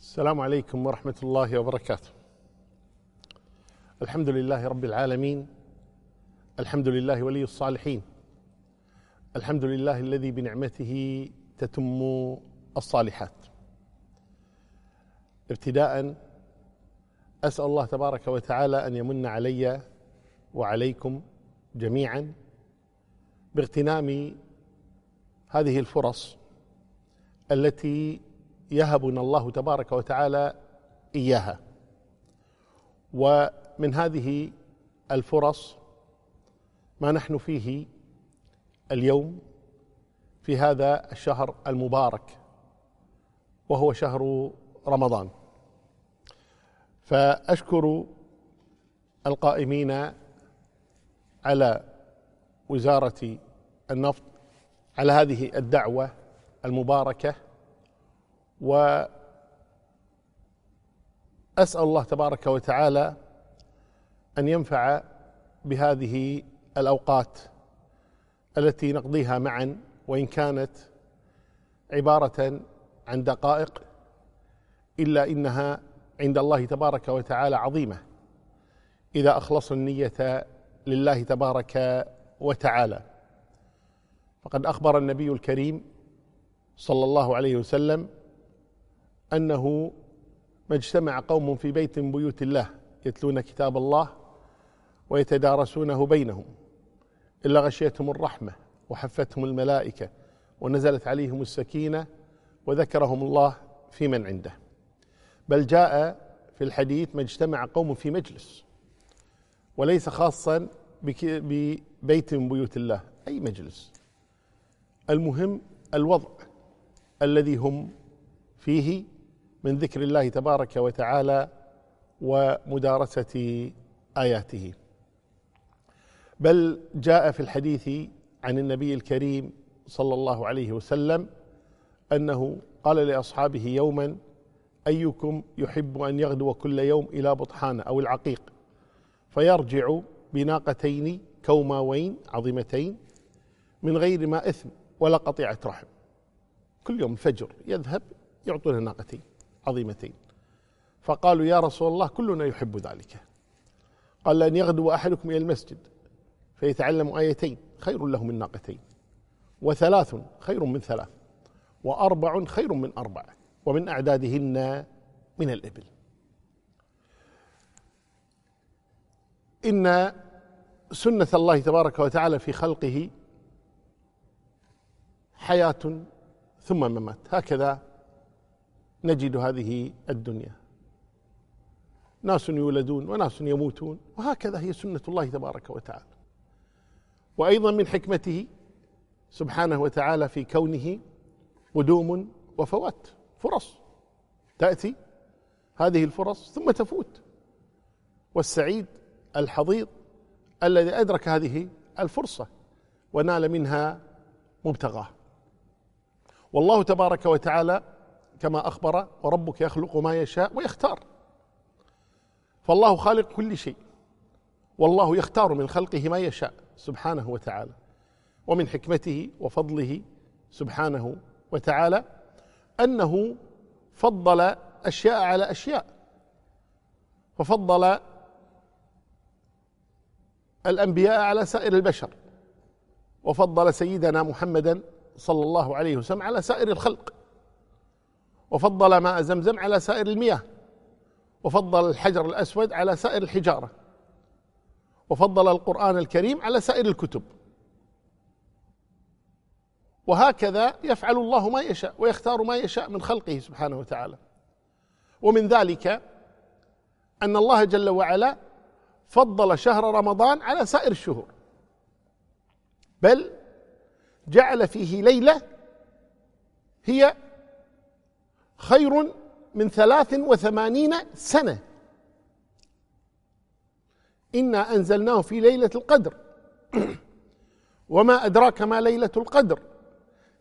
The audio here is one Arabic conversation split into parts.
السلام عليكم ورحمة الله وبركاته. الحمد لله رب العالمين. الحمد لله ولي الصالحين. الحمد لله الذي بنعمته تتم الصالحات. ابتداء أسأل الله تبارك وتعالى أن يمن علي وعليكم جميعا باغتنام هذه الفرص التي يهبنا الله تبارك وتعالى إياها. ومن هذه الفرص ما نحن فيه اليوم في هذا الشهر المبارك وهو شهر رمضان. فأشكر القائمين على وزارة النفط على هذه الدعوة المباركة وأسأل الله تبارك وتعالى أن ينفع بهذه الأوقات التي نقضيها معا وإن كانت عبارة عن دقائق إلا إنها عند الله تبارك وتعالى عظيمة. إذا اخلصنا النية لله تبارك وتعالى. فقد أخبر النبي الكريم صلى الله عليه وسلم أنه ما اجتمع قوم في بيت من بيوت الله يتلون كتاب الله ويتدارسونه بينهم إلا غشيتهم الرحمة وحفتهم الملائكة ونزلت عليهم السكينة وذكرهم الله في من عنده. بل جاء في الحديث ما اجتمع قوم في مجلس وليس خاصا ببيت من بيوت الله أي مجلس. المهم الوضع الذي هم فيه من ذكر الله تبارك وتعالى ومدارسة آياته. بل جاء في الحديث عن النبي الكريم صلى الله عليه وسلم أنه قال لأصحابه يوما أيكم يحب أن يغدو كل يوم إلى بطحان أو العقيق فيرجع بناقتين كوماوين عظيمتين من غير ما إثم ولا قطيعة رحم. كل يوم الفجر يذهب يعطونه ناقتين. عظيمتين فقالوا يا رسول الله كلنا يحب ذلك. قال لأن يغدو أحدكم إلى المسجد فيتعلم آيتين خير له من ناقتين وثلاث خير من ثلاث وأربع خير من أربع ومن أعدادهن من الإبل. إن سنة الله تبارك وتعالى في خلقه حياة ثم ممات. هكذا نجد هذه الدنيا. ناس يولدون وناس يموتون وهكذا هي سنة الله تبارك وتعالى. وأيضا من حكمته سبحانه وتعالى في كونه قدوم وفوات فرص. تأتي هذه الفرص ثم تفوت. والسعيد الحضيض الذي أدرك هذه الفرصة ونال منها مبتغاه. والله تبارك وتعالى كما أخبر وربك يخلق ما يشاء ويختار. فالله خالق كل شيء والله يختار من خلقه ما يشاء سبحانه وتعالى ومن حكمته وفضله سبحانه وتعالى أنه فضل أشياء على أشياء. ففضل الأنبياء على سائر البشر وفضل سيدنا محمدا صلى الله عليه وسلم على سائر الخلق. وفضل ماء زمزم على سائر المياه. وفضل الحجر الأسود على سائر الحجارة. وفضل القرآن الكريم على سائر الكتب. وهكذا يفعل الله ما يشاء ويختار ما يشاء من خلقه سبحانه وتعالى. ومن ذلك أن الله جل وعلا فضل شهر رمضان على سائر الشهور. بل جعل فيه ليلة هي خير من ثلاث وثمانين سنة. إنا أنزلناه في ليلة القدر. وما أدراك ما ليلة القدر.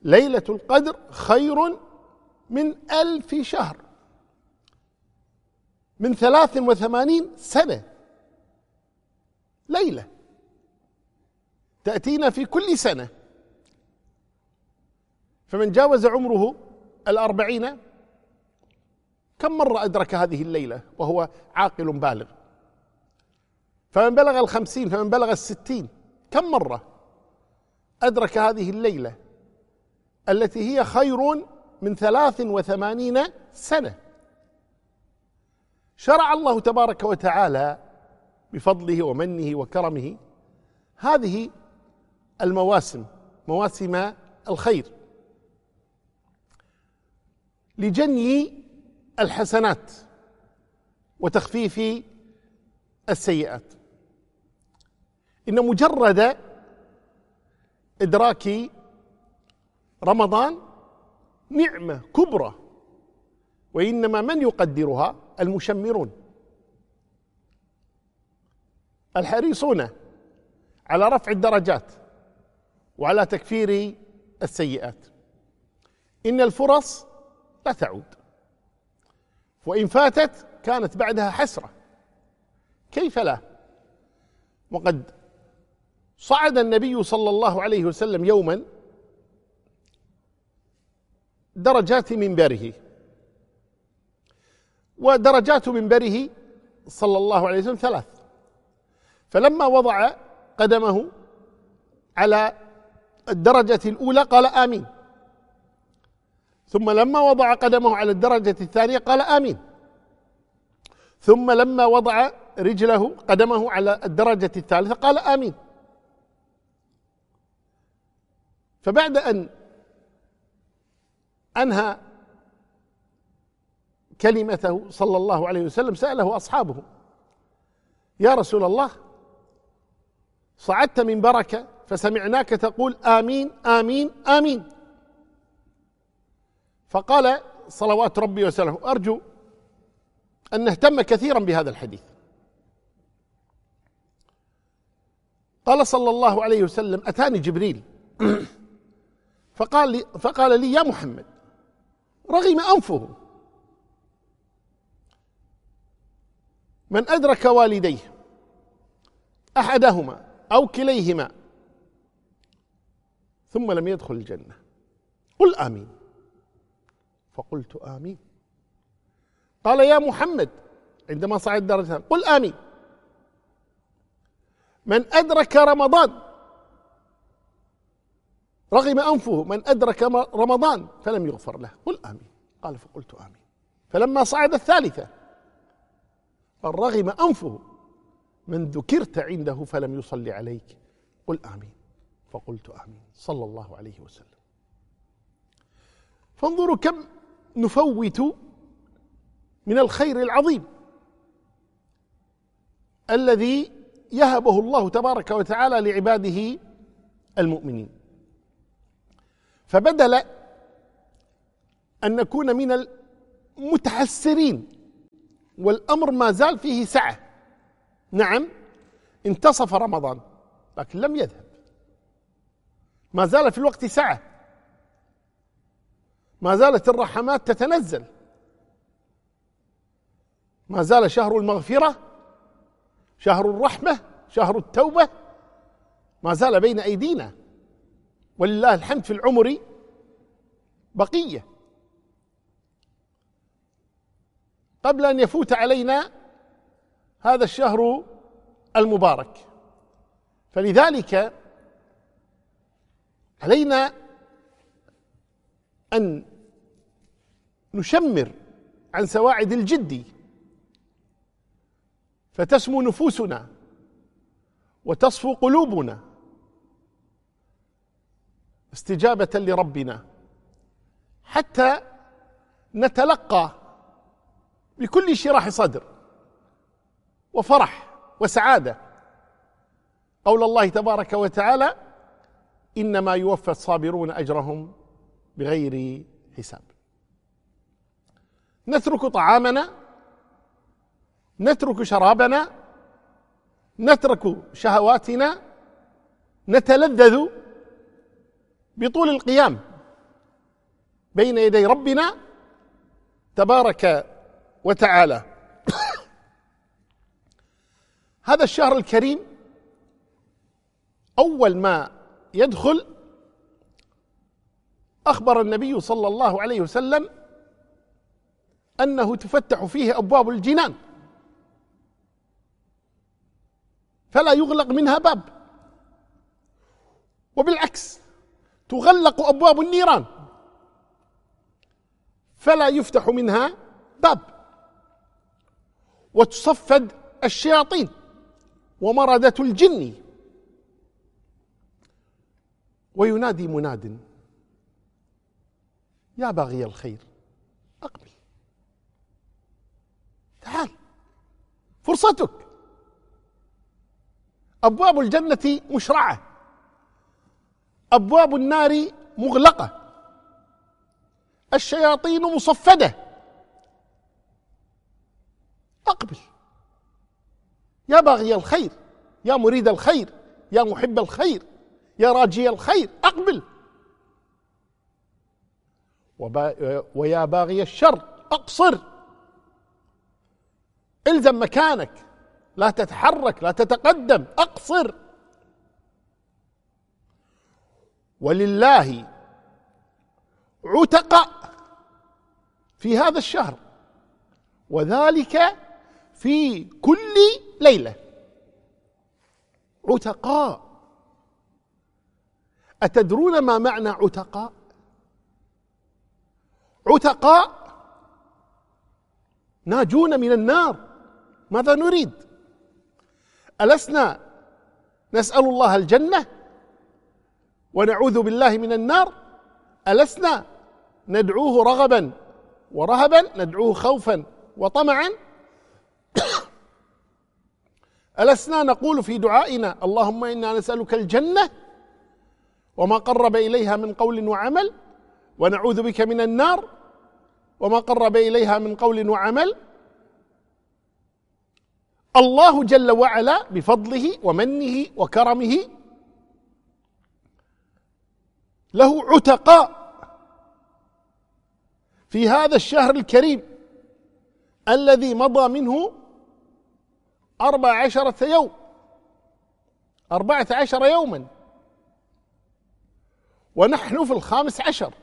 ليلة القدر خير من ألف شهر. من ثلاث وثمانين سنة. ليلة. تأتينا في كل سنة. فمن جاوز عمره الأربعين كم مرة أدرك هذه الليلة وهو عاقل بالغ؟ فمن بلغ الخمسين فمن بلغ الستين كم مرة أدرك هذه الليلة التي هي خير من ثلاث وثمانين سنة؟ شرع الله تبارك وتعالى بفضله ومنه وكرمه هذه المواسم مواسم الخير لجني الحسنات وتخفيف السيئات. إن مجرد إدراك رمضان نعمة كبرى وإنما من يقدرها؟ المشمرون. الحريصون على رفع الدرجات وعلى تكفير السيئات. إن الفرص لا تعود. وإن فاتت كانت بعدها حسرة. كيف لا؟ وقد صعد النبي صلى الله عليه وسلم يوما درجات منبره. ودرجات منبره صلى الله عليه وسلم ثلاث. فلما وضع قدمه على الدرجة الأولى قال آمين. ثم لما وضع قدمه على الدرجة الثانية قال آمين. ثم لما وضع رجله قدمه على الدرجة الثالثة قال آمين. فبعد أن أنهى كلمته صلى الله عليه وسلم سأله أصحابه يا رسول الله صعدت من بركة فسمعناك تقول آمين آمين آمين. فقال صلوات ربي وسلامه أرجو أن نهتم كثيرا بهذا الحديث. قال صلى الله عليه وسلم أتاني جبريل؟ فقال لي فقال لي يا محمد رغم أنفه من أدرك والديه أحدهما أو كليهما ثم لم يدخل الجنة. قل آمين. فقلت آمين. قال يا محمد عندما صعد درجة قل آمين. من أدرك رمضان رغم أنفه من أدرك رمضان فلم يغفر له. قل آمين. قال فقلت آمين. فلما صعد الثالثة قال رغم أنفه من ذكرت عنده فلم يصلي عليك. قل آمين. فقلت آمين. صلى الله عليه وسلم. فانظروا كم نفوت من الخير العظيم الذي يهبه الله تبارك وتعالى لعباده المؤمنين. فبدل أن نكون من المتحسرين والأمر ما زال فيه سعة. نعم انتصف رمضان لكن لم يذهب. ما زال في الوقت سعة. ما زالت الرحمات تتنزل. ما زال شهر المغفرة شهر الرحمة شهر التوبة ما زال بين أيدينا. ولله الحمد في العمر بقية. قبل أن يفوت علينا هذا الشهر المبارك. فلذلك علينا أن نشمر عن سواعد الجد فتسمو نفوسنا وتصفو قلوبنا استجابة لربنا حتى نتلقى بكل شراح صدر وفرح وسعادة. قول الله تبارك وتعالى إنما يوفى الصابرون أجرهم بغير حساب. نترك طعامنا نترك شرابنا نترك شهواتنا نتلذذ بطول القيام بين يدي ربنا تبارك وتعالى. هذا الشهر الكريم أول ما يدخل أخبر النبي صلى الله عليه وسلم أنه تفتح فيه أبواب الجنان. فلا يغلق منها باب. وبالعكس تغلق أبواب النيران. فلا يفتح منها باب. وتصفد الشياطين ومردة الجن. وينادي مناد يا باغي الخير أقبل. تعال فرصتك. أبواب الجنة مشرعة. أبواب النار مغلقة. الشياطين مصفدة. أقبل. يا باغي الخير يا مريد الخير يا محب الخير يا راجي الخير أقبل. ويا باغي الشر اقصر إلزم مكانك. لا تتحرك لا تتقدم أقصر. ولله عتق في هذا الشهر وذلك في كل ليلة. عتقاء أتدرون ما معنى عتقاء عتقاء ناجون من النار. ماذا نريد؟ ألسنا نسأل الله الجنة ونعوذ بالله من النار؟ ألسنا ندعوه رغبا ورهبا ندعوه خوفا وطمعا؟ ألسنا نقول في دعائنا اللهم إنا نسألك الجنة وما قرب إليها من قول وعمل ونعوذ بك من النار وما قرب إليها من قول وعمل الله جل وعلا بفضله ومنه وكرمه له عتقاء في هذا الشهر الكريم الذي مضى منه أربع عشرة يوم أربعة عشر يوما. ونحن في الخامس عشر.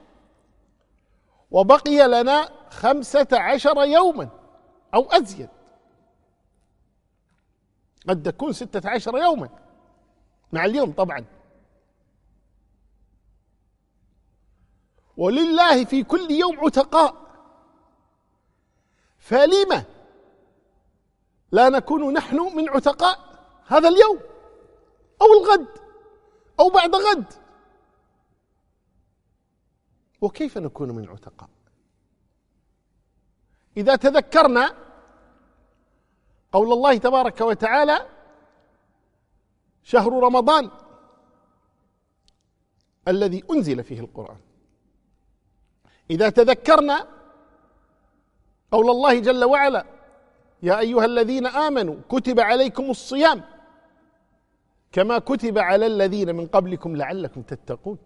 وبقي لنا خمسة عشر يوما أو أزيد. قد تكون ستة عشر يوما. مع اليوم طبعا. ولله في كل يوم عتقاء. فلم لا نكون نحن من عتقاء هذا اليوم؟ أو الغد؟ أو بعد غد؟ وكيف نكون من عتقاء؟ إذا تذكرنا قول الله تبارك وتعالى شهر رمضان الذي أنزل فيه القرآن. إذا تذكرنا قول الله جل وعلا يا أيها الذين آمنوا كتب عليكم الصيام كما كتب على الذين من قبلكم لعلكم تتقون.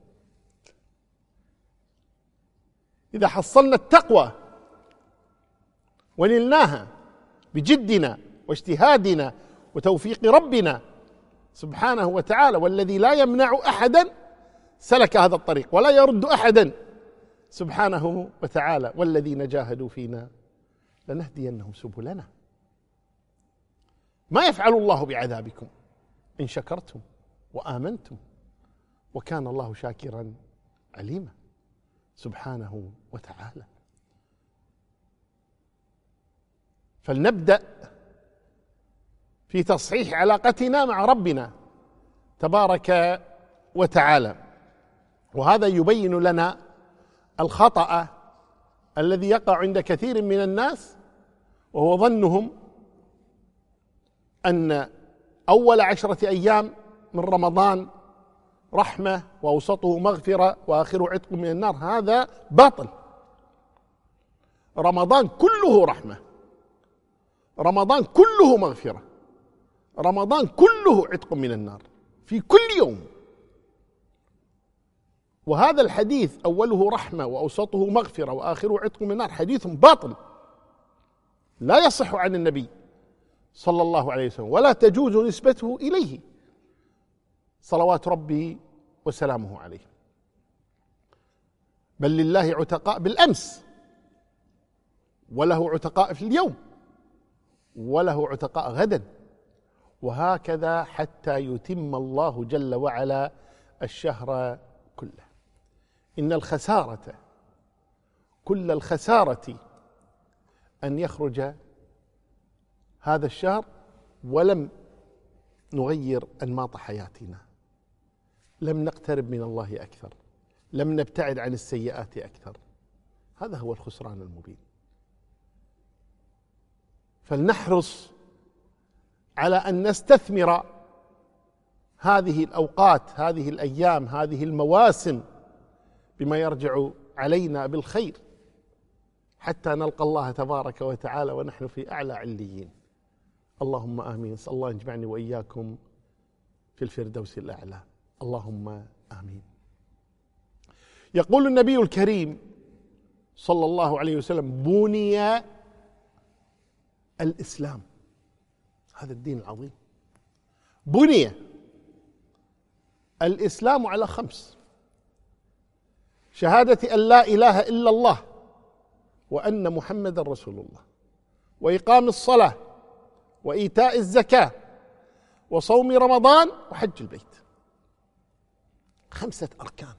إذا حصلنا التقوى ونلناها بجدنا واجتهادنا وتوفيق ربنا سبحانه وتعالى والذي لا يمنع أحدا سلك هذا الطريق ولا يرد أحدا سبحانه وتعالى والذين جاهدوا فينا لنهدينهم سبلنا. ما يفعل الله بعذابكم إن شكرتم وآمنتم وكان الله شاكرا عليما سبحانه وتعالى. فلنبدأ في تصحيح علاقتنا مع ربنا تبارك وتعالى. وهذا يبين لنا الخطأ الذي يقع عند كثير من الناس وهو ظنهم أن أول عشرة أيام من رمضان رحمة وأوسطه مغفرة واخره عتق من النار. هذا باطل. رمضان كله رحمة. رمضان كله مغفرة. رمضان كله عتق من النار في كل يوم. وهذا الحديث أوله رحمة وأوسطه مغفرة وآخره عتق من النار حديث باطل. لا يصح عن النبي صلى الله عليه وسلم ولا تجوز نسبته إليه. صلوات ربي وسلامه عليه. بل لله عتقاء بالأمس وله عتقاء في اليوم وله عتقاء غدا. وهكذا حتى يتم الله جل وعلا الشهر كله. إن الخسارة كل الخسارة أن يخرج هذا الشهر ولم نغير أنماط حياتنا. لم نقترب من الله أكثر. لم نبتعد عن السيئات أكثر. هذا هو الخسران المبين. فلنحرص على أن نستثمر هذه الأوقات هذه الأيام هذه المواسم بما يرجع علينا بالخير حتى نلقى الله تبارك وتعالى ونحن في أعلى عليين. اللهم آمين. صلى الله يجمعني وإياكم في الفردوس الأعلى. اللهم آمين. يقول النبي الكريم صلى الله عليه وسلم بني الإسلام. هذا الدين العظيم. بني الإسلام على خمس. شهادة أن لا إله إلا الله وأن محمدا رسول الله وإقام الصلاة وإيتاء الزكاة وصوم رمضان وحج البيت. خمسة أركان.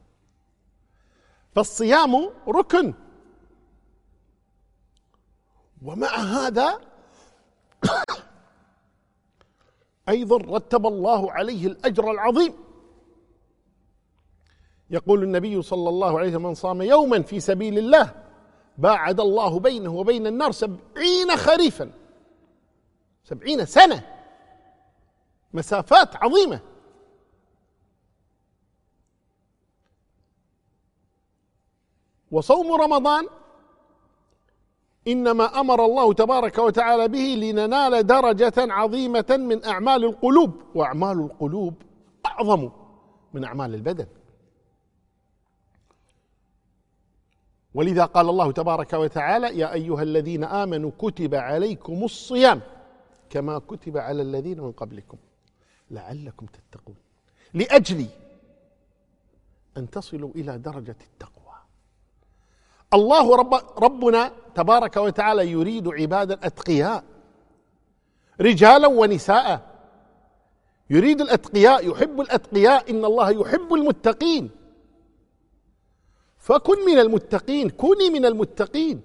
فالصيام ركن. ومع هذا أيضا رتب الله عليه الأجر العظيم. يقول النبي صلى الله عليه وسلم من صام يوما في سبيل الله باعد الله بينه وبين النار سبعين خريفا سبعين سنة مسافات عظيمة. وصوم رمضان إنما أمر الله تبارك وتعالى به لننال درجة عظيمة من أعمال القلوب وأعمال القلوب أعظم من أعمال البدن. ولذا قال الله تبارك وتعالى يا أيها الذين آمنوا كتب عليكم الصيام كما كتب على الذين من قبلكم لعلكم تتقون لاجل أن تصلوا إلى درجة التقوى. الله رب ربنا تبارك وتعالى يريد عبادا اتقياء رجالا ونساء. يريد الأتقياء يحب الأتقياء إن الله يحب المتقين. فكن من المتقين كوني من المتقين.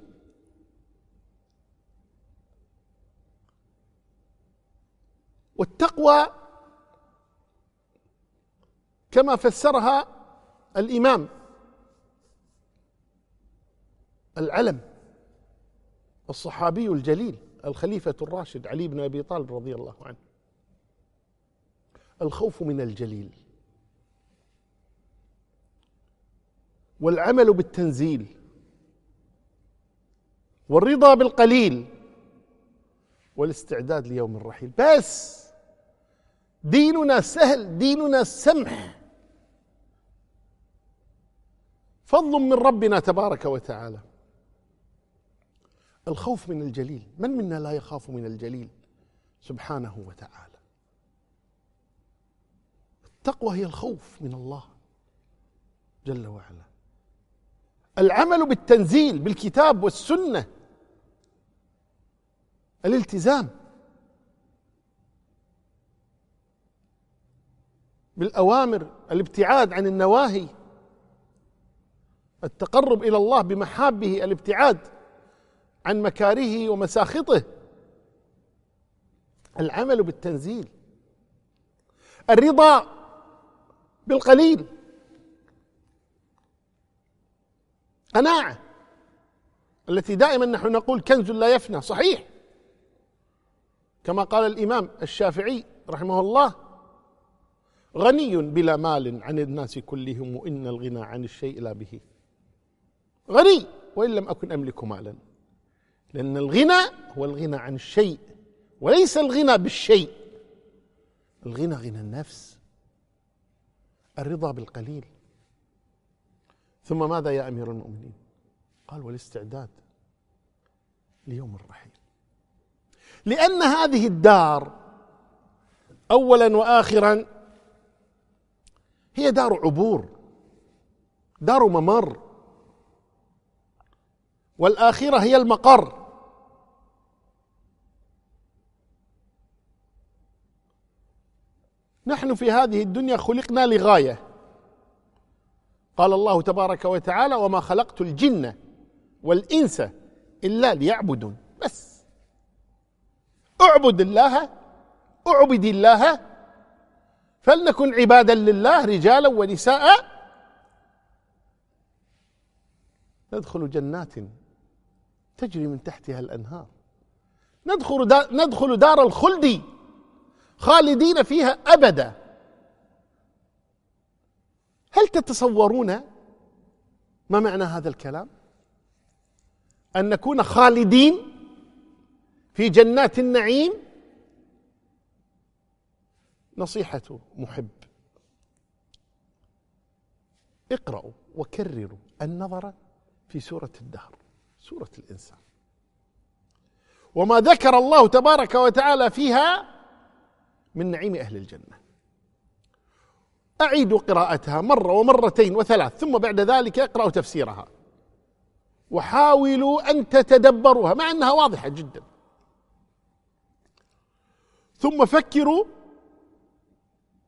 والتقوى كما فسرها الإمام العلم الصحابي الجليل الخليفة الراشد علي بن أبي طالب رضي الله عنه. الخوف من الجليل. والعمل بالتنزيل. والرضا بالقليل. والاستعداد ليوم الرحيل. بس! ديننا سهل ديننا سمح. فضل من ربنا تبارك وتعالى. الخوف من الجليل. من منا لا يخاف من الجليل؟ سبحانه وتعالى. التقوى هي الخوف من الله جل وعلا. العمل بالتنزيل بالكتاب والسنة. الالتزام. بالأوامر الابتعاد عن النواهي. التقرب إلى الله بمحابه الابتعاد. عن مكاره ومساخطه. العمل بالتنزيل. الرضا بالقليل. قناعة. التي دائما نحن نقول كنز لا يفنى. صحيح. كما قال الإمام الشافعي رحمه الله غني بلا مال عن الناس كلهم وإن الغنى عن الشيء لا به. غني وإن لم أكن أملك مالا. لأن الغنى هو الغنى عن الشيء وليس الغنى بالشيء. الغنى غنى النفس الرضا بالقليل. ثم ماذا يا أمير المؤمنين؟ قال والاستعداد ليوم الرحيل. لأن هذه الدار أولا وآخرا هي دار عبور دار ممر. والآخرة هي المقر. نحن في هذه الدنيا خلقنا لغاية. قال الله تبارك وتعالى وما خلقت الجن والإنس إلا ليعبدون. بس. اعبد الله اعبد الله فلنكن عبادا لله رجالا ونساء. ندخل جنات تجري من تحتها الأنهار. ندخل دار ندخل دار الخلد. خالدين فيها أبدا. هل تتصورون ما معنى هذا الكلام؟ أن نكون خالدين في جنات النعيم؟ نصيحة محب. اقرأوا وكرروا النظر في سورة الدهر سورة الإنسان. وما ذكر الله تبارك وتعالى فيها من نعيم أهل الجنة. أعيدوا قراءتها مرة ومرتين وثلاث ثم بعد ذلك اقرأوا تفسيرها. وحاولوا أن تتدبروها مع أنها واضحة جدا. ثم فكروا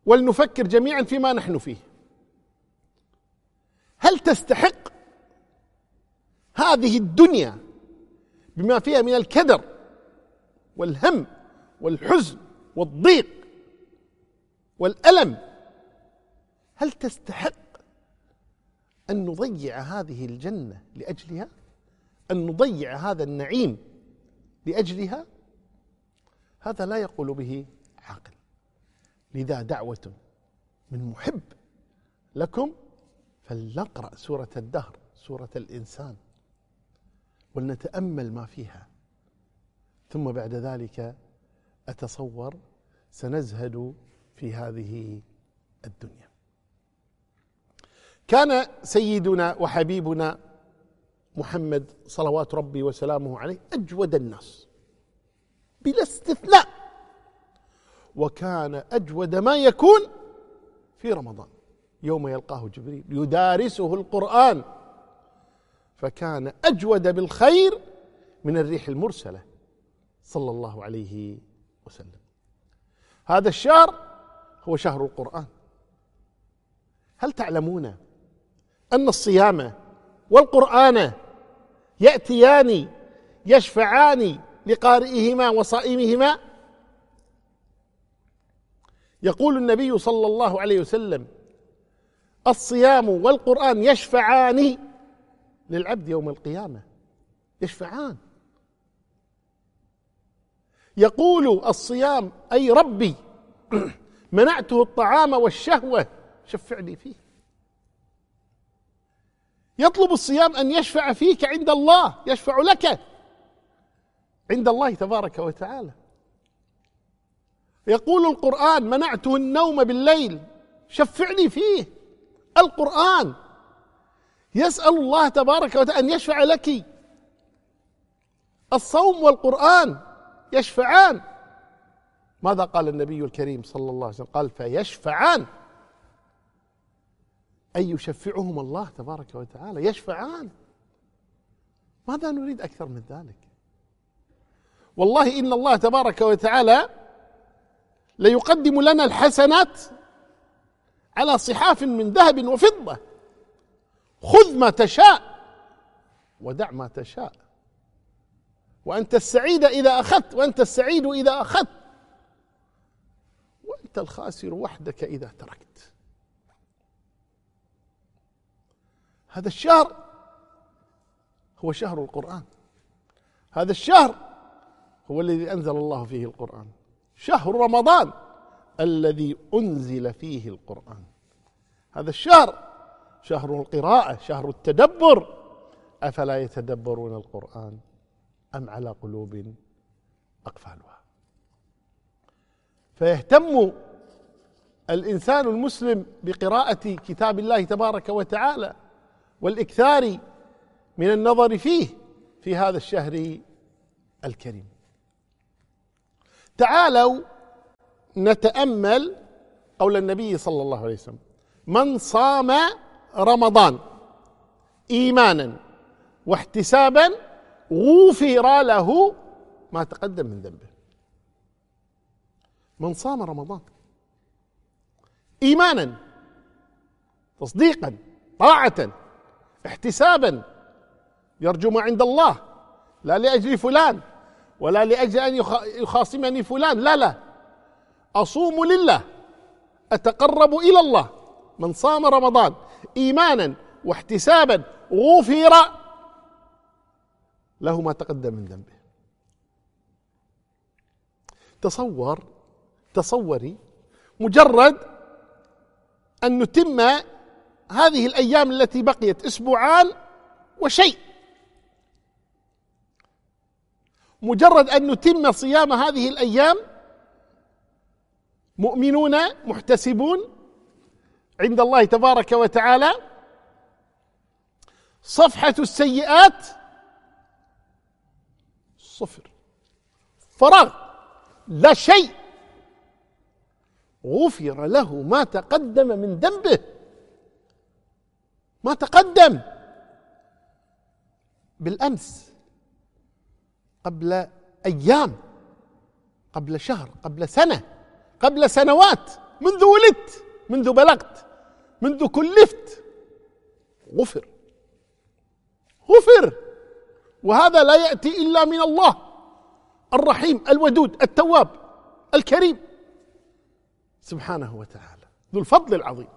ولنفكر جميعا فيما نحن فيه. هل تستحق هذه الدنيا بما فيها من الكدر والهم والحزن والضيق والألم. هل تستحق أن نضيع هذه الجنة لأجلها؟ أن نضيع هذا النعيم لأجلها؟ هذا لا يقول به عاقل. لذا دعوة من محب لكم فلنقرأ سورة الدهر سورة الإنسان ولنتأمل ما فيها. ثم بعد ذلك أتصور سنزهد في هذه الدنيا. كان سيدنا وحبيبنا محمد صلوات ربي وسلامه عليه أجود الناس بلا استثناء وكان أجود ما يكون في رمضان. يوم يلقاه جبريل يدارسه القرآن فكان أجود بالخير من الريح المرسلة صلى الله عليه وسلم. هذا الشهر هو شهر القرآن. هل تعلمون أن الصيام والقرآن يأتيان يشفعان لقارئهما وصائمهما؟ يقول النبي صلى الله عليه وسلم الصيام والقرآن يشفعان للعبد يوم القيامة. يشفعان. يقول الصيام أي ربي منعته الطعام والشهوة. شفعني فيه. يطلب الصيام أن يشفع فيك عند الله يشفع لك. عند الله تبارك وتعالى. يقول القرآن منعته النوم بالليل. شفعني فيه. القرآن. يسأل الله تبارك وتعالى أن يشفع لك. الصوم والقرآن يشفعان. ماذا قال النبي الكريم صلى الله عليه وسلم؟ قال فيشفعان. أي يشفعهم الله تبارك وتعالى. يشفعان. ماذا نريد أكثر من ذلك؟ والله إن الله تبارك وتعالى ليقدم لنا الحسنات على صحاف من ذهب وفضة. خذ ما تشاء ودع ما تشاء. وأنت السعيد إذا أخذت وأنت السعيد إذا أخذت. الخاسر وحدك إذا تركت. هذا الشهر هو شهر القرآن. هذا الشهر هو الذي أنزل الله فيه القرآن. شهر رمضان الذي أنزل فيه القرآن. هذا الشهر شهر القراءة شهر التدبر. أفلا يتدبرون القرآن أم على قلوب أقفالها؟ فيهتم الإنسان المسلم بقراءة كتاب الله تبارك وتعالى والإكثار من النظر فيه في هذا الشهر الكريم. تعالوا نتأمل قول النبي صلى الله عليه وسلم من صام رمضان إيمانا واحتسابا غفر له ما تقدم من ذنبه. من صام رمضان. إيمانا تصديقا طاعة احتسابا. يرجو ما عند الله لا لأجل فلان ولا لأجل أن يخاصمني فلان لا لا. أصوم لله أتقرب إلى الله. من صام رمضان إيمانا واحتسابا غفر له ما تقدم من ذنبه. تصور تصوري مجرد أن نتم هذه الأيام التي بقيت أسبوعان وشيء. مجرد أن نتم صيام هذه الأيام مؤمنون محتسبون عند الله تبارك وتعالى صفحة السيئات صفر. فراغ لا شيء. غفر له ما تقدم من ذنبه. ما تقدم. بالأمس قبل أيام قبل شهر قبل سنة قبل سنوات منذ ولدت منذ بلغت منذ كلفت. غفر. غفر. وهذا لا يأتي إلا من الله الرحيم الودود التواب الكريم. سبحانه وتعالى. ذو الفضل العظيم.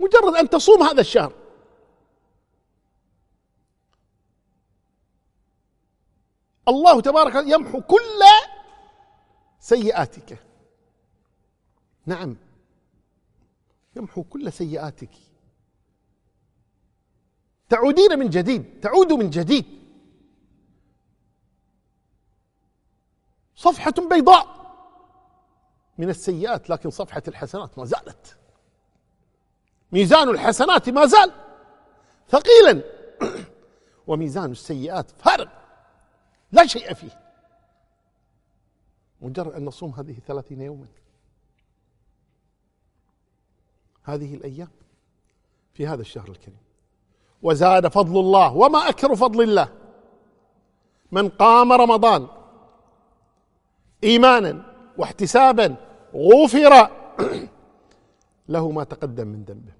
مجرد أن تصوم هذا الشهر. الله تبارك يمحو كل سيئاتك. نعم. يمحو كل سيئاتك. تعودين من جديد. تعود من جديد. صفحة بيضاء. من السيئات لكن صفحة الحسنات ما زالت. ميزان الحسنات ما زال ثقيلا. وميزان السيئات فارغ. لا شيء فيه. مجرد أن نصوم هذه الثلاثين يوما. هذه الأيام في هذا الشهر الكريم. وزاد فضل الله وما أكثر فضل الله. من قام رمضان إيمانا واحتسابا غفر له ما تقدم من ذنبه.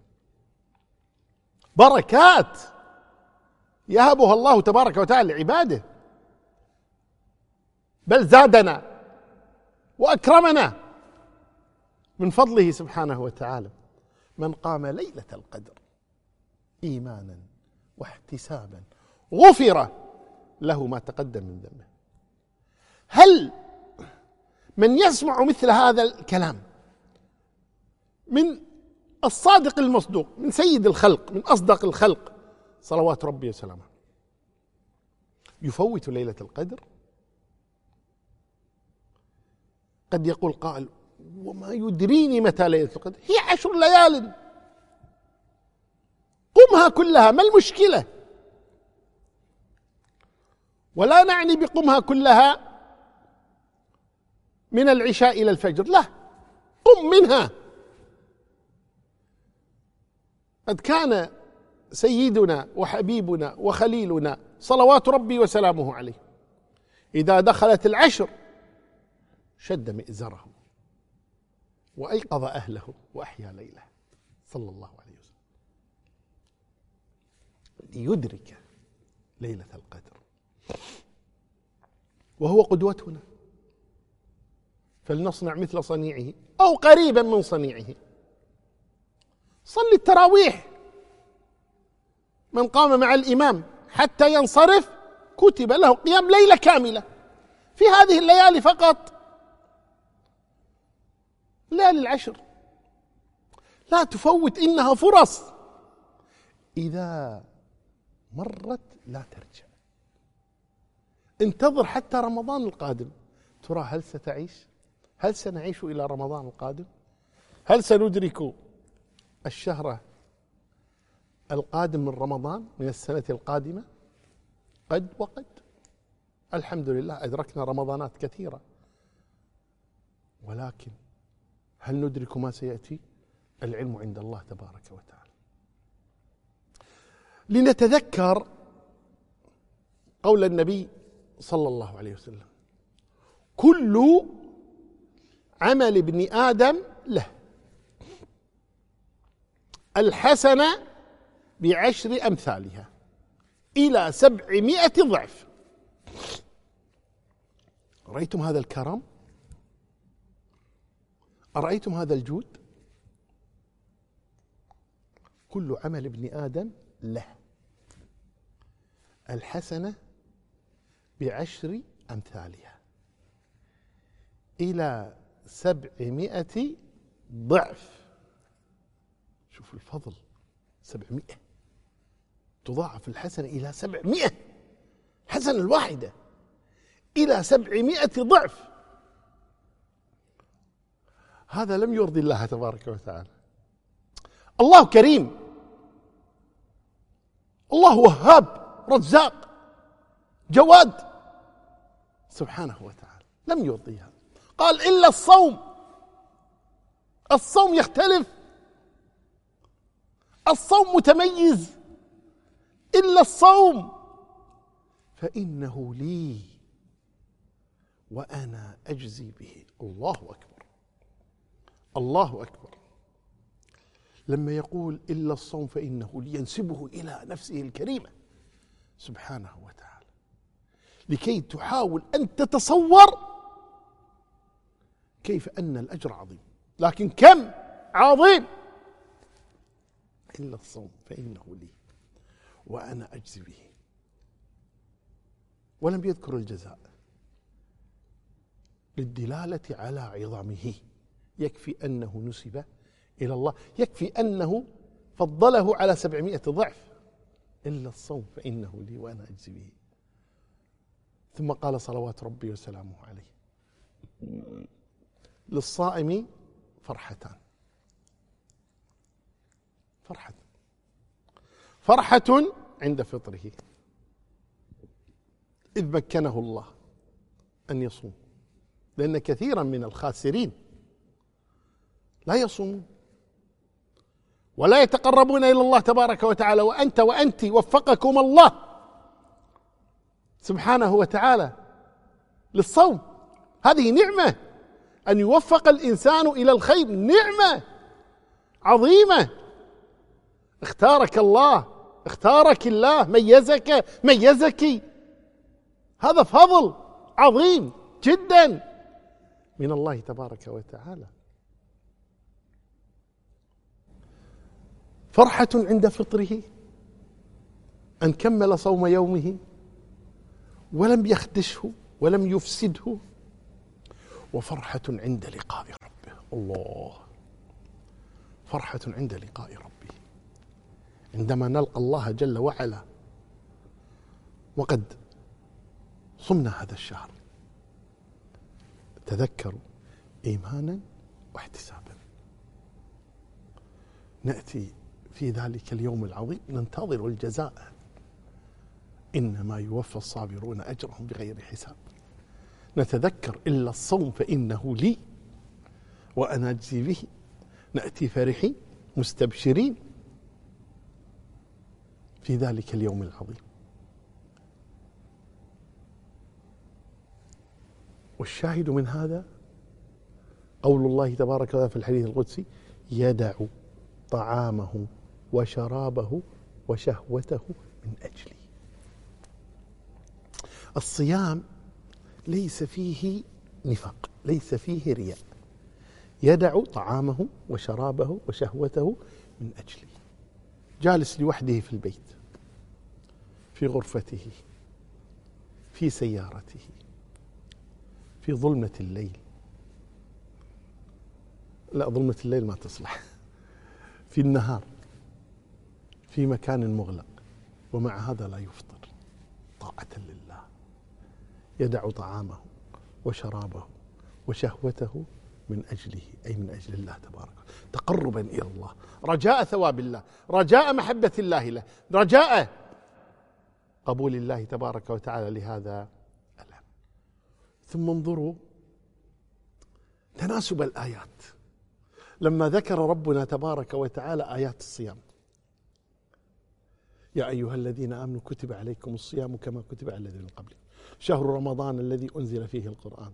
بركات يهبها الله تبارك وتعالى لعباده. بل زادنا وأكرمنا من فضله سبحانه وتعالى. من قام ليلة القدر إيمانا واحتسابا غفر له ما تقدم من ذنبه. هل من يسمع مثل هذا الكلام. من الصادق المصدوق من سيد الخلق من أصدق الخلق. صلوات ربي وسلامه. يفوت ليلة القدر. قد يقول قائل وما يدريني متى ليلة القدر؟ هي عشر ليال. قمها كلها ما المشكلة؟ ولا نعني بقمها كلها من العشاء إلى الفجر. لا قم منها. قد كان سيدنا وحبيبنا وخليلنا صلوات ربي وسلامه عليه إذا دخلت العشر شد مئزره وأيقظ أهله وأحيا ليله. صلى الله عليه وسلم. ليدرك ليلة القدر. وهو قدوتنا. فلنصنع مثل صنيعه أو قريبا من صنيعه. صل التراويح. من قام مع الإمام حتى ينصرف كتب له قيام ليلة كاملة. في هذه الليالي فقط. ليالي العشر لا تفوت إنها فرص. إذا مرت لا ترجع. انتظر حتى رمضان القادم. ترى هل ستعيش؟ هل سنعيش إلى رمضان القادم؟ هل سندرك الشهر القادم من رمضان من السنة القادمة؟ قد وقد. الحمد لله أدركنا رمضانات كثيرة. ولكن هل ندرك ما سيأتي؟ العلم عند الله تبارك وتعالى. لنتذكر قول النبي صلى الله عليه وسلم كل عمل ابن آدم له. الحسنة بعشر أمثالها إلى سبعمائة ضعف. رأيتم هذا الكرم؟ أرأيتم هذا الجود؟ كل عمل ابن آدم له. الحسنة بعشر أمثالها إلى سبعمائة ضعف. شوف الفضل سبعمائة. تضاعف الحسنة إلى سبعمائة. حسنة الواحدة إلى سبعمائة ضعف. هذا لم يرضي الله تبارك وتعالى. الله كريم. الله وهاب رزاق جواد. سبحانه وتعالى. لم يرضيها. قال إلا الصوم. الصوم يختلف. الصوم متميز. إلا الصوم. فإنه لي وأنا أجزي به. الله أكبر. الله أكبر. لما يقول إلا الصوم فإنه لينسبه إلى نفسه الكريمة. سبحانه وتعالى. لكي تحاول أن تتصور كيف أن الأجر عظيم؟ لكن كم عظيم؟ إلا الصوم فإنه لي وأنا أجزي به. ولم يذكر الجزاء. للدلالة على عظمه يكفي أنه نسب إلى الله. يكفي أنه فضله على سبعمائة ضعف. إلا الصوم فإنه لي وأنا أجزي به. ثم قال صلوات ربي وسلامه عليه. للصائم فرحتان. فرحة. فرحة عند فطره. إذ مكنه الله أن يصوم. لأن كثيرا من الخاسرين لا يصومون. ولا يتقربون إلى الله تبارك وتعالى. وأنت وأنت وفقكم الله سبحانه وتعالى للصوم. هذه نعمة. أن يوفق الإنسان إلى الخير. نعمة عظيمة. اختارك الله اختارك الله ميزك ميزك. هذا فضل عظيم جدا من الله تبارك وتعالى. فرحة عند فطره أن كمل صوم يومه ولم يخدشه ولم يفسده. وفرحة عند لقاء ربه الله. فرحة عند لقاء ربه عندما نلقى الله جل وعلا وقد صمنا هذا الشهر. تذكروا إيمانا واحتسابا. نأتي في ذلك اليوم العظيم ننتظر الجزاء. إنما يوفى الصابرون أجرهم بغير حساب. نتذكر إلا الصوم فإنه لي وأنا اجزي به. نأتي فرحين مستبشرين في ذلك اليوم العظيم. والشاهد من هذا قول الله تبارك وتعالى في الحديث القدسي يدع طعامه وشرابه وشهوته من أجلي. الصيام ليس فيه نفاق ليس فيه رياء. يدع طعامه وشرابه وشهوته من اجلي جالس لوحده في البيت في غرفته في سيارته في ظلمة الليل. لا ظلمة الليل ما تصلح. في النهار في مكان مغلق ومع هذا لا يفطر طاعة لله. يدع طعامه وشرابه وشهوته من أجله أي من أجل الله تبارك. تقربا إلى الله. رجاء ثواب الله. رجاء محبة الله له. رجاء قبول الله تبارك وتعالى. لهذا الأمر ثم انظروا تناسب الآيات. لما ذكر ربنا تبارك وتعالى آيات الصيام. يا أيها الذين آمنوا كتب عليكم الصيام كما كتب على الذين قبلكم. شهر رمضان الذي أنزل فيه القرآن.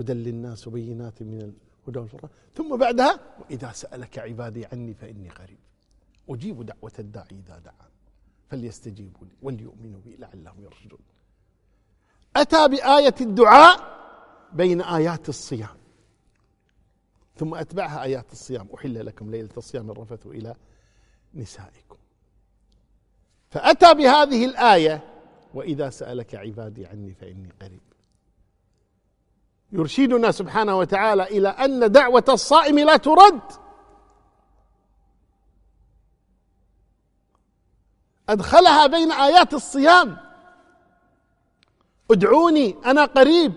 هدى للناس وبينات من ثم بعدها وإذا سألك عبادي عني فإني قريب. أجيب دعوة الداعي إذا دعان. فليستجيبوا لي وليؤمنوا بي لعلهم يرشدون. أتى بآية الدعاء بين آيات الصيام. ثم أتبعها آيات الصيام. أحل لكم ليلة الصيام الرفث إلى نسائكم. فأتى بهذه الآية وإذا سألك عبادي عني فإني قريب. يرشدنا سبحانه وتعالى إلى أن دعوة الصائم لا ترد. أدخلها بين آيات الصيام. ادعوني أنا قريب.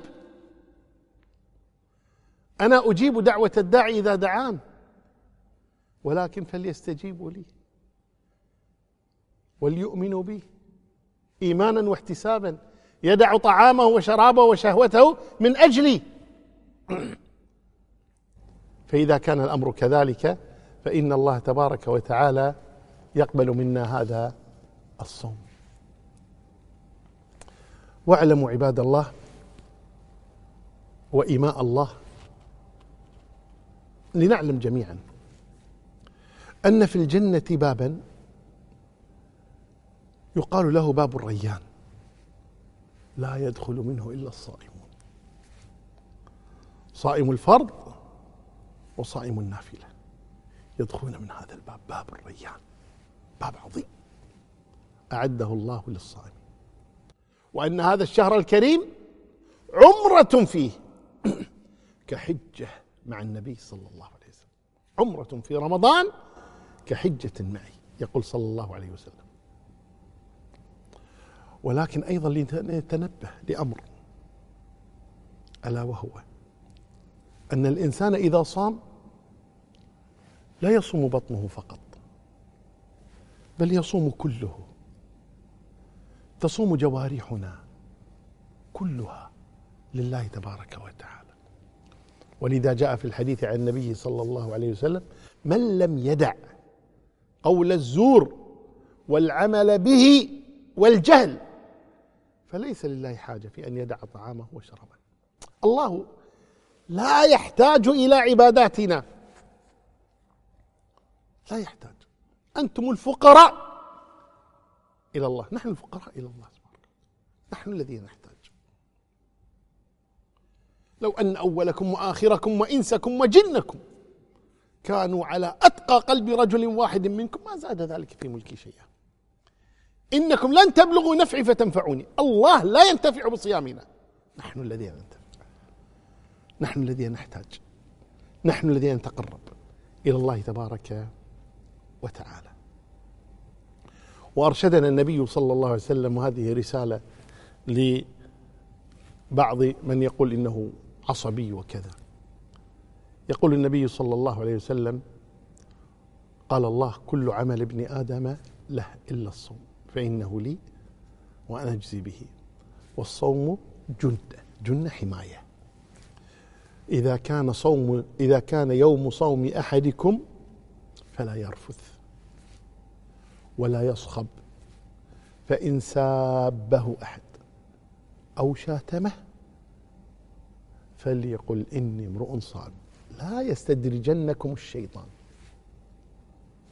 أنا أجيب دعوة الداعي إذا دعان. ولكن فليستجيبوا لي. وليؤمنوا بي. إيمانا واحتسابا. يدع طعامه وشرابه وشهوته من أجلي. فإذا كان الأمر كذلك فإن الله تبارك وتعالى يقبل منا هذا الصوم. واعلموا عباد الله وإيماء الله لنعلم جميعا أن في الجنة بابا يقال له باب الريان. لا يدخل منه إلا الصائمون. صائم الفرض وصائم النافلة. يدخلون من هذا الباب باب الريان. باب عظيم. أعده الله للصائمين. وأن هذا الشهر الكريم عمرة فيه. كحجة مع النبي صلى الله عليه وسلم. عمرة في رمضان كحجة معي. يقول صلى الله عليه وسلم. ولكن أيضا لنتنبه لأمر. ألا وهو أن الإنسان إذا صام لا يصوم بطنه فقط بل يصوم كله. تصوم جوارحنا كلها لله تبارك وتعالى. ولذا جاء في الحديث عن النبي صلى الله عليه وسلم من لم يدع قول الزور والعمل به والجهل فليس لله حاجة في أن يدع طعامه وشرابه. الله لا يحتاج إلى عباداتنا. لا يحتاج. أنتم الفقراء إلى الله. نحن الفقراء إلى الله سبحانه نحن الذين نحتاج. لو أن أولكم وآخركم وإنسكم وجنكم كانوا على أتقى قلب رجل واحد منكم ما زاد ذلك في ملكي شيئا. إنكم لن تبلغوا نفعي فتنفعوني. الله لا ينتفع بصيامنا. نحن الذين ننتفع. نحن الذين نحتاج. نحن الذين نتقرب إلى الله تبارك وتعالى. وأرشدنا النبي صلى الله عليه وسلم وهذه رسالة لبعض من يقول إنه عصبي وكذا. يقول النبي صلى الله عليه وسلم قال الله كل عمل ابن آدم له إلا الصوم. فإنه لي وأنا أجزي به. والصوم جند جنة حماية. إذا كان صوم إذا كان يوم صوم أحدكم فلا يرفث ولا يصخب. فإن سابه أحد أو شاتمه فليقل إني امرؤ صائم. لا يستدرجنكم الشيطان.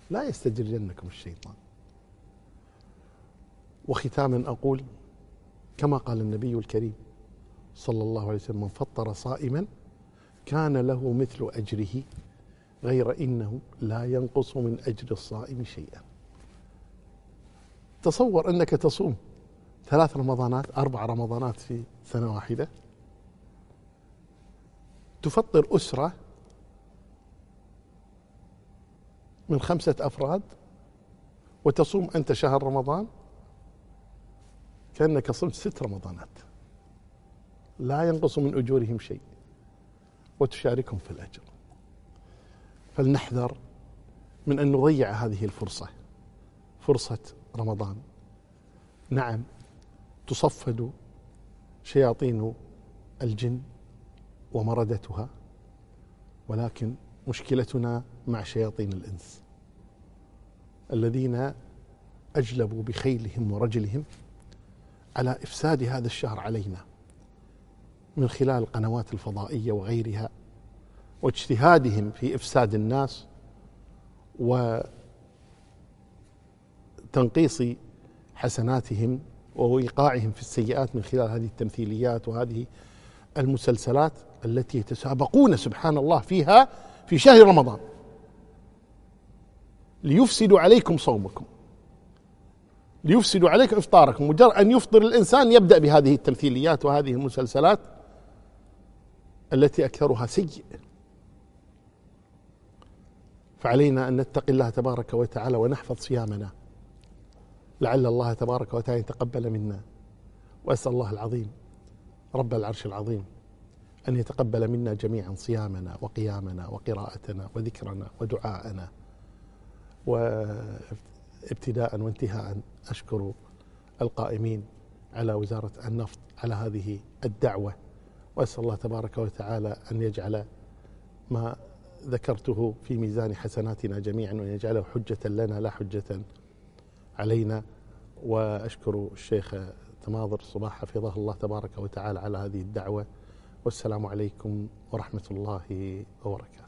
لا يستدرجنكم الشيطان. وختاما أقول كما قال النبي الكريم صلى الله عليه وسلم من فطر صائما كان له مثل أجره غير إنه لا ينقص من أجر الصائم شيئا. تصور أنك تصوم ثلاث رمضانات أربع رمضانات في سنة واحدة تفطر أسرة من خمسة أفراد وتصوم أنت شهر رمضان كأنك صمت ست رمضانات. لا ينقص من أجورهم شيء. وتشاركهم في الأجر. فلنحذر من أن نضيع هذه الفرصة. فرصة رمضان. نعم تصفد شياطين الجن ومردتها ولكن مشكلتنا مع شياطين الإنس الذين أجلبوا بخيلهم ورجلهم على إفساد هذا الشهر علينا من خلال القنوات الفضائية وغيرها واجتهادهم في إفساد الناس وتنقيص حسناتهم ووقاعهم في السيئات من خلال هذه التمثيليات وهذه المسلسلات التي يتسابقون سبحان الله فيها في شهر رمضان. ليفسدوا عليكم صومكم. ليفسدوا عليكم افطاركم مجرد أن يفطر الإنسان يبدأ بهذه التمثيليات وهذه المسلسلات التي أكثرها سيء. فعلينا أن نتقي الله تبارك وتعالى ونحفظ صيامنا. لعل الله تبارك وتعالى يتقبل منا. وأسأل الله العظيم رب العرش العظيم أن يتقبل منا جميعا صيامنا وقيامنا وقراءتنا وذكرنا ودعاءنا. وابتداء وانتهاء أشكر القائمين على وزارة النفط على هذه الدعوة وأسأل الله تبارك وتعالى أن يجعل ما ذكرته في ميزان حسناتنا جميعا وأن يجعله حجة لنا لا حجة علينا. وأشكر الشيخ تماضر صباح حفظه الله تبارك وتعالى على هذه الدعوة. والسلام عليكم ورحمة الله وبركاته.